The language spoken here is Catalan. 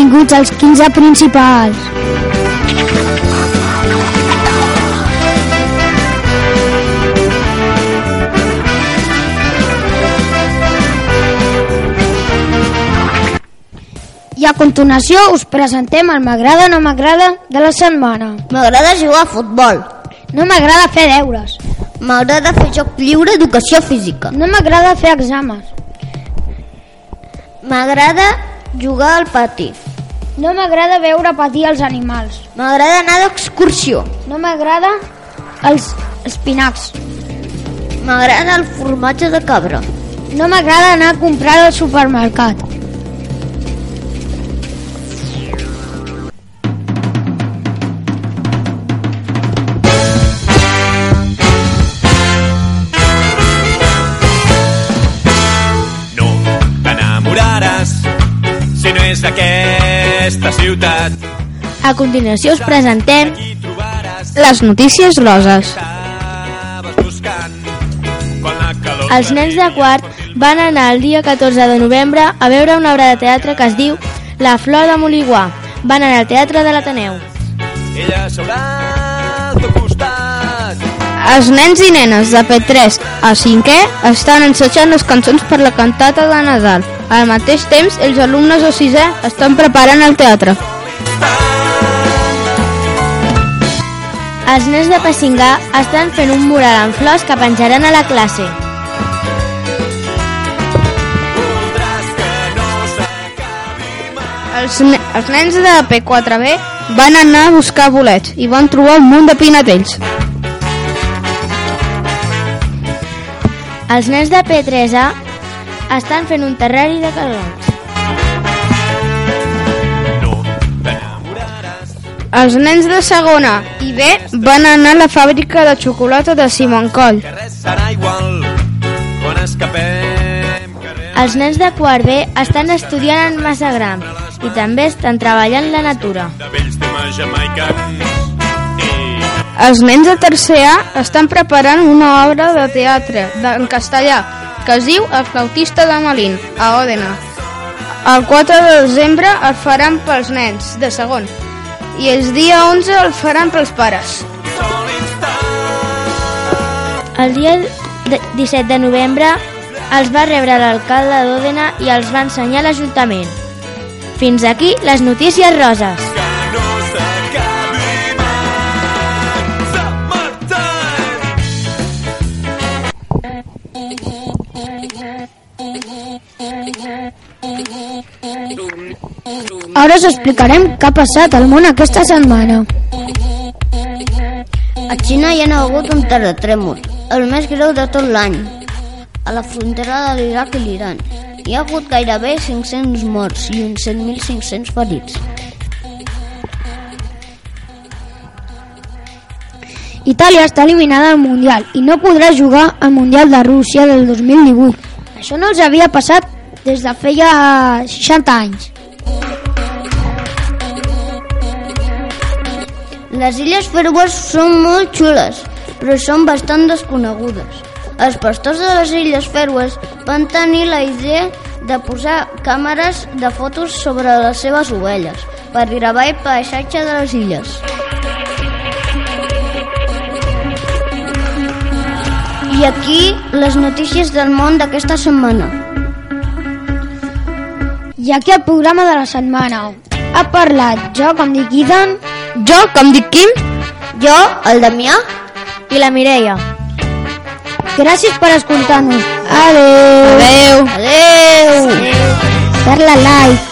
Benvinguts als 15 principals. I a continuació us presentem el m'agrada no m'agrada de la setmana. M'agrada jugar a futbol. No m'agrada fer deures. M'agrada fer joc lliure educació física. No m'agrada fer exàmens. M'agrada jugar al pati. No m'agrada veure patir els animals. M'agrada anar d'excursió. No m'agrada els espinacs. M'agrada el formatge de cabra. No m'agrada anar a comprar al supermercat. D'aquesta ciutat. A continuació us presentem les notícies roses. Els nens de quart van anar el dia 14 de novembre a veure una obra de teatre que es diu La flor de Moliguà. Van anar al Teatre de l'Ateneu. Ella s'haurà. Els nens i nenes de P3 a 5è estan ensajant les cançons per la cantata de Nadal. Al mateix temps, els alumnes de 6è estan preparant el teatre. Els nens de P5A estan fent un mural amb flors que penjaran a la classe. Els, ne els nens de P4B van anar a buscar bolets i van trobar un munt de pinetells. Els nens de P3A estan fent un terrari de calons. Els nens de segona i B van anar a la fàbrica de xocolata de Simon Coll. Els nens de quart B estan estudiant en Massagram i també estan treballant la natura. De vells temes jamaicans. Els nens de tercer A estan preparant una obra de teatre en castellà que es diu El flautista de Malín, a Òdena. El 4 de desembre el faran pels nens de segon i el dia 11 el faran pels pares. El dia de- 17 de novembre els va rebre l'alcalde d'Òdena i els va ensenyar l'Ajuntament. Fins aquí les notícies roses. Ara us explicarem què ha passat al món aquesta setmana. A Xina hi ha hagut un terratrèmol, el més greu de tot l'any, a la frontera de l'Iraq i l'Iran. Hi ha hagut gairebé 500 morts i uns 7.500 ferits. Itàlia està eliminada al Mundial i no podrà jugar al Mundial de Rússia del 2018. Això no els havia passat des de feia 60 anys. Les Illes Fèrroes són molt xules, però són bastant desconegudes. Els pastors de les Illes Fèrroes van tenir la idea de posar càmeres de fotos sobre les seves ovelles per gravar el paisatge de les illes. I aquí les notícies del món d'aquesta setmana. I aquí el programa de la setmana. Ha parlat jo, com dic Ethan, Jo, com dic Quim, Jo, el Damià, i la Mireia. gràcies per escoltar-nos. Adeu. Adeu. adeu! Dar-la like.